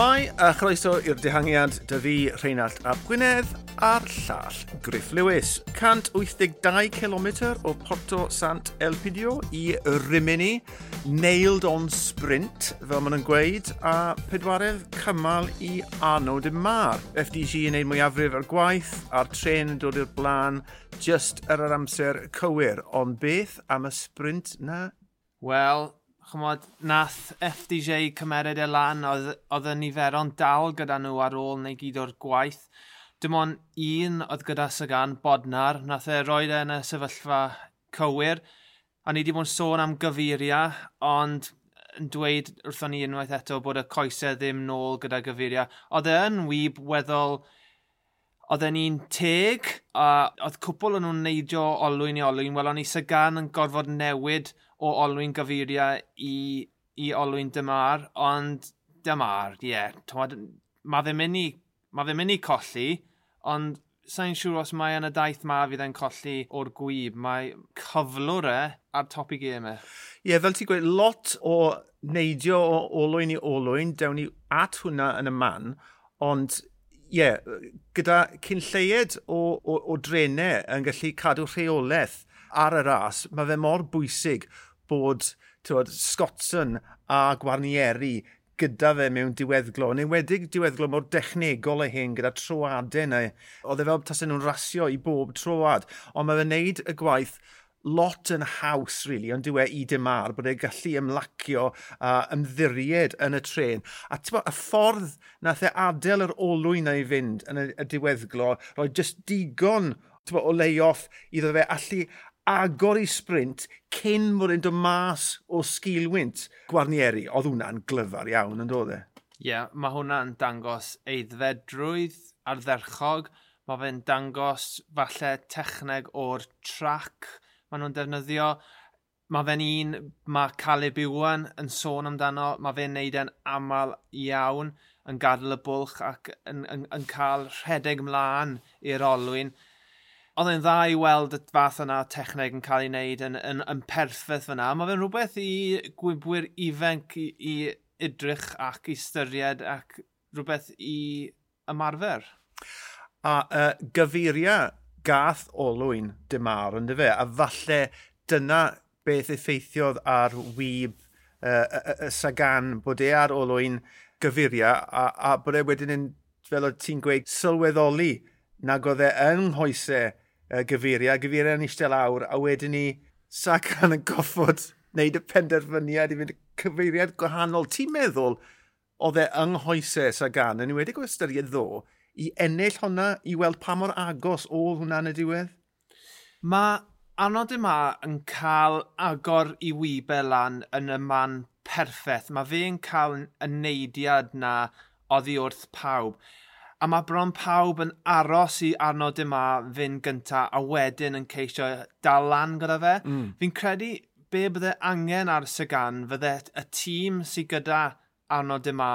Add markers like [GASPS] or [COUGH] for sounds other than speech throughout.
Shwmai, a chroeso i'r dehangiad dy fi Rheinald Ap Gwynedd a'r llall Griff Lewis. 182 km o Porto Sant Elpidio i Rimini, nailed on sprint fel maen nhw'n gweud, a pedwaredd cymal i Arno de Mar. FDG yn neud mwyafrif ar gwaith, a'r tren yn dod i'r blaen, just ar yr amser cywir, ond beth am y sprint na? Wel, chymod, nath FDJ cymered e lan, oedd y niferon dal gyda nhw ar ôl neu gyd o'r gwaith. Dim ond un oedd gyda Sagan Bodnar, nath e roed e yn y sefyllfa cywir. A ni wedi bod yn sôn am gyfuria, ond yn dweud wrthon ni unwaith eto bod y coesau ddim nôl gyda gyfuria. Oedd e yn wyb weddol oedd e'n un teg, a oedd cwpl o'n nhw'n neidio olwyn i olwyn, wel o'n i Sagan yn gorfod newid o olwyn gyfuriau i, i olwyn dymar, ond dymar, ie. Yeah, mae ddim mynd i, ma ddim mynd i colli, ond sa'n siŵr os mae yn y daith ma fydd e'n colli o'r gwyb. Mae cyflwr e ar top i gêm e. Ie, yeah, fel ti'n gweud, lot o neidio o olwyn i olwyn, dewn ni at hwnna yn y man, ond ie, yeah, gyda cynlleied o, o, o drenau yn gallu cadw rheolaeth ar y ras, mae fe mor bwysig bod tywod, Scottson a Gwarnieri gyda fe mewn diweddglo, yn enwedig diweddglo mor dechnegol y hyn gyda troadau neu Oedd e fel tasen nhw'n rasio i bob troad, ond mae fe'n neud y gwaith lot yn haws, really, ond diwe i dymar bod e'n gallu ymlacio a uh, ymddiried yn y tren. A bo, y ffordd nath e adael yr olwyn na i fynd yn y, y diweddglo, roi just digon bo, o lay-off. Iddo fe allu agor i sprint cyn bod e'n dod mas o sgilwynt Gwarnieri. Oedd hwnna'n glyfar iawn yn dod e. Ie, yeah, mae hwnna'n dangos eiddfedrwydd ardderchog. Mae fe'n dangos falle techneg o'r trac maen nhw'n defnyddio. Mae fe'n un, mae Caleb Iwan yn sôn amdano, mae fe'n neud yn aml iawn yn gadael y bwlch ac yn, yn, yn cael rhedeg mlaen i'r olwyn oedd e'n dda i weld y fath yna techneg yn cael ei wneud yn, yn, yn perffaith fyna. Mae fe'n rhywbeth i gwybwyr ifenc i, i idrych ac i styried ac rhywbeth i ymarfer. A uh, gyfeiriau gath olwyn dymar, yn fe, a falle dyna beth effeithiodd ar wyb uh, y, y Sagan bod e ar olwyn gyfeiriau a, a bod e wedyn yn, fel o ti'n gweud, sylweddoli nag oedd e yng nghoesau uh, gyfeiriau, gyfeiriau yn eistedd lawr, a wedyn ni Sacan yn goffod wneud y penderfyniad i fynd cyfeiriad gwahanol. Ti'n meddwl oedd e yng nghoesau Sagan yn wedi gwybod ystyried ddo i ennill hwnna i weld pa mor agos oedd hwnna yn y diwedd? Mae anod yma yn cael agor i wybe lan yn y man perffaith. Mae fe'n cael y neidiad na oddi wrth pawb a mae bron pawb yn aros i Arno yma fynd gynta a wedyn yn ceisio dal lan gyda fe. Mm. Fi'n credu be bydde angen ar Sagan fydde y tîm sydd gyda Arno yma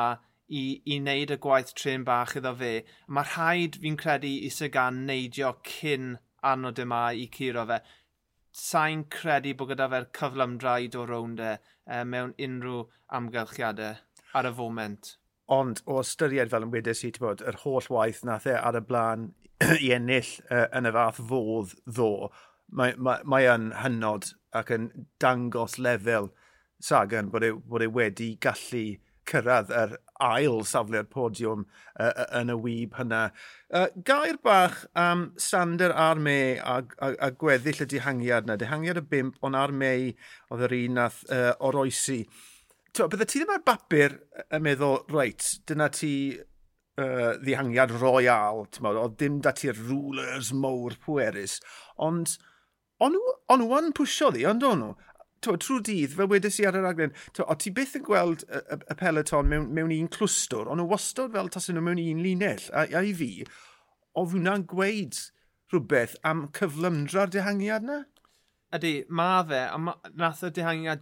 i, i wneud y gwaith tren bach iddo fe. Mae rhaid fi'n credu i Sagan neidio cyn Arno yma i curo fe. Sa'n credu bod gyda fe'r cyflymdraid o rownd e, e mewn unrhyw amgylchiadau ar y foment. Ond o ystyried fel yn wedes i, bod, yr holl waith nath e ar y blaen [CLEARS THROAT] i ennill uh, yn y fath fodd ddo, mae, mae, mae yn hynod ac yn dangos lefel Sagan bod e, bod e wedi gallu cyrraedd yr ail safle'r podiwm uh, yn y wyb hynna. Uh, gair bach am Sander a'r me a, a, a gweddill y dihangiad yna. Dihangiad y bimp, ond ar me oedd yr un nath uh, oroesi bydde ti ddim ar bapur yn meddwl, reit, dyna ti uh, ddihangiad royal, o dim da ti'r rulers mowr pwerus, ond o'n yn pwysio ddi, ond o'n nhw, trwy dydd, fel wedys i ar yr aglen, o ti byth yn gweld y, y, y peleton mewn, mewn un clwstwr, ond nhw wastod fel tas nhw mewn un linell, a, a i fi, o hwnna'n gweud rhywbeth am cyflymdra'r dihangiad na? Ydy, mae fe, a ma, nath y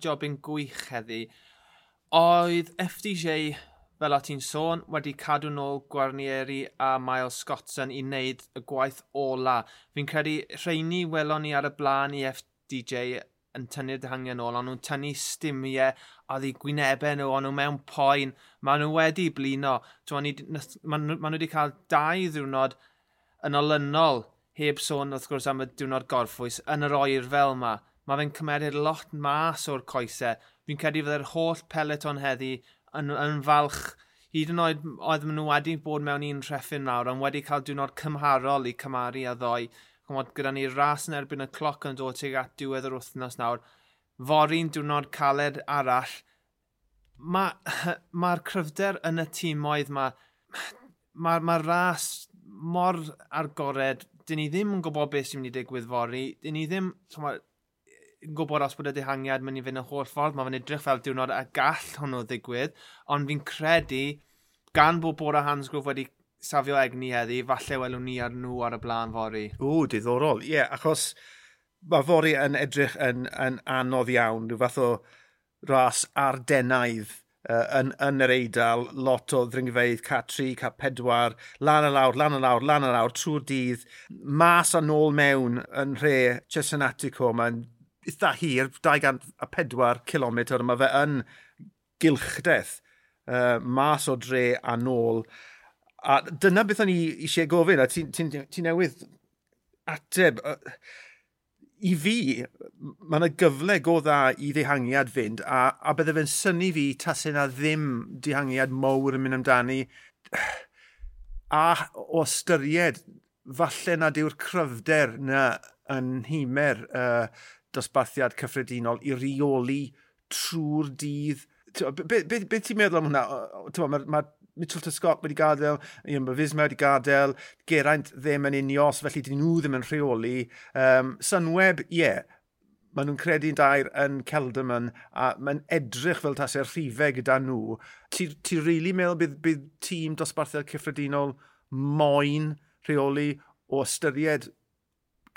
job yn gwych heddi, Oedd FDJ, fel o ti'n sôn, wedi cadw nôl Gwarnieri a Miles Scottson i wneud y gwaith ola. Fi'n credu rheini welon ni ar y blaen i FDJ yn tynnu'r dyhangiau nôl, ond nhw'n tynnu stimiau a ddi gwynebau nhw, ond nhw mewn poen. Maen nhw wedi blino. Maen nhw wedi cael dau ddiwrnod yn olynol heb sôn wrth gwrs am y diwrnod gorffwys yn yr oer fel yma. Mae fe'n cymeriad lot mas o'r coesau fi'n credu fydde'r holl peleton heddi yn, yn falch hyd yn oed oedd nhw wedi bod mewn un treffin nawr, ond wedi cael diwrnod cymharol i cymaru a ddoi. Chymod, gyda ni ras yn erbyn y cloc yn dod tuag at diwedd yr wythnos nawr. Fori'n diwrnod caled arall. Mae'r ma [LAUGHS] cryfder yn y tîmoedd mae mae'r ma ras mor argored. Dyn ni ddim yn gwybod beth sy'n mynd i digwydd fori. Dyn ni ddim... Chymod, yn gwybod os bod y dihangiad mynd i fynd y holl ffordd, mae'n edrych fel diwrnod a gall hwnnw ddigwydd, ond fi'n credu, gan bod Bora Hansgrove wedi safio egni heddi, falle welwn ni ar nhw ar y blaen fori. O, diddorol. Ie, yeah, achos mae fori yn edrych yn, yn anodd iawn, rhyw fath o ras ardenaidd uh, yn, yn yr eidl, lot o ddringfeidd, ca 3, ca 4, lan y lawr, lan y lawr, lan y lawr, trwy'r dydd, mas a nôl mewn yn rhe Cesenatico, mae'n eitha hir, 204 km, mae fe yn gylchdeth uh, mas o dre a nôl. A dyna beth o'n i eisiau gofyn, a ti'n ti, ti newydd ateb. I fi, mae yna gyfle go dda i ddehangiad fynd, a, a bydde fe'n syni fi tasau yna ddim dehangiad mowr yn mynd amdani. [SIGHS] A o ystyried, falle nad yw'r cryfder na yn himer uh, dosbarthiad cyffredinol i reoli trwy'r dydd. Beth be, be ti'n meddwl am hwnna? Mae ma Mitchell Tyscott wedi gadael, Ian Bafisma wedi gadael, Geraint ddim yn unios, felly dyn nhw ddim yn rheoli. Um, Sunweb, ie, yeah, maen nhw'n credu'n dair yn Celderman a mae'n edrych fel tasau'r rhifau gyda nhw. Ti'n ti really meddwl bydd, bydd tîm dosbarthiad cyffredinol moyn rheoli o ystyried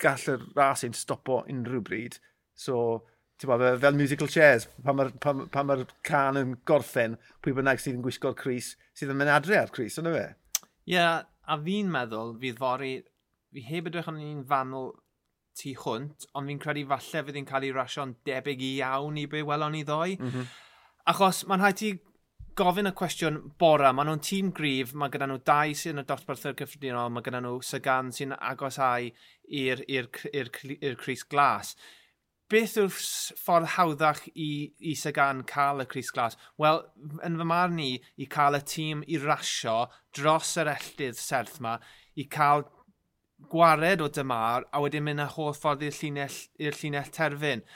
gall y ras ein stopo unrhyw bryd. So, ti'n bod, fel musical chairs, pan mae'r pa, ma, pa ma can yn gorffen, pwy bynnag sydd yn gwisgo'r Cris, sydd yn mynd adre ar Cris, yna fe? Ie, yeah, a fi'n meddwl, fydd fori, fi heb edrych yn un fanwl tu hwnt, ond fi'n credu falle fydd hi'n cael ei rasio'n debyg i iawn i be welon ni ddoi. Mm -hmm. Achos mae'n rhaid ti gofyn y cwestiwn bora, maen nhw'n tîm grif, mae gyda nhw dau sy'n y dosbarthau'r cyffredinol, mae gyda nhw Sagan sy'n agos ai i'r Cris Glas. Beth yw'r ffordd hawddach i, i Sagan cael y Cris Glas? Wel, yn fy marn i, i cael y tîm i rasio dros yr elldydd serth yma, i cael gwared o dymar, a wedyn mynd y holl ffordd i'r llinell, llinell terfyn.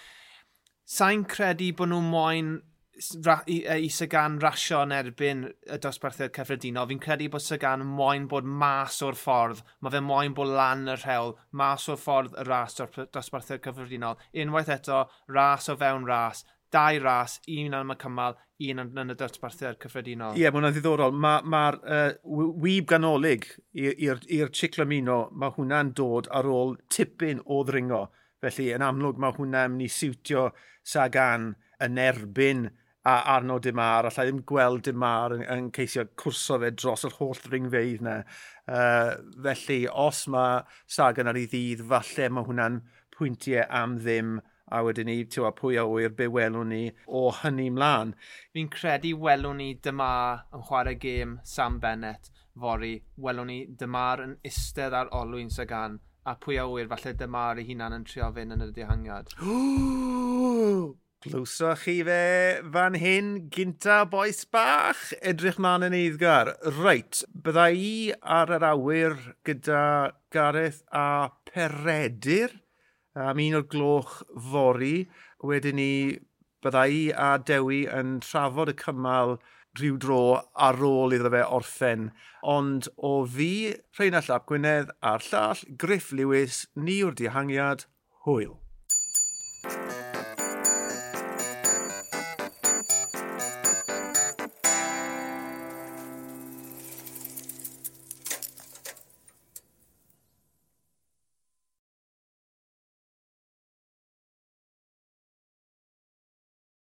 Sa'n credu bod nhw moyn i Sagan rasio yn erbyn y dosbarthiad cyffredinol. Fi'n credu bod Sagan moyn bod mas o'r ffordd. Mae fe moyn bod lan y rhewl, mas o'r ffordd y ras o'r dosbarthiad cyffredinol. Unwaith eto, ras o fewn ras. Dau ras, un am y cymal, un yn y dosbarthiad cyffredinol. Ie, yeah, mae hwnna'n ddiddorol. Mae'r ma, ma uh, wyb ganolig i'r ciclamino, mae hwnna'n dod ar ôl tipyn o ddringo. Felly, yn amlwg, mae hwnna'n mynd i siwtio Sagan yn erbyn a Arno Dimar, allai ddim gweld Dimar yn, yn ceisio cwrso fe dros yr holl ringfeidd yna. Uh, felly, os mae Sagan ar ei ddydd, falle mae hwnna'n pwyntiau am ddim a wedyn ni, ti'n pwy a wyr, be welwn ni o hynny mlaen. Fi'n credu welwn ni dyma yn chwarae gêm Sam Bennett fori. welwn ni dymar yn istedd ar olwyn Sagan, a pwy a wyr, falle dymar ei hunan yn trio fynd yn y dihangiad. [GASPS] Glwso chi fe fan hyn gynta boes bach edrych mlaen yn eiddgar. Reit, bydda i ar yr awyr gyda Gareth a Peredur am un o'r gloch fori. Wedyn ni bydda i a Dewi yn trafod y cymal rhyw dro ar ôl iddo fe orffen. Ond o fi, Rheina Llap Gwynedd a'r llall, Griff Lewis, ni o'r dihangiad, hwyl.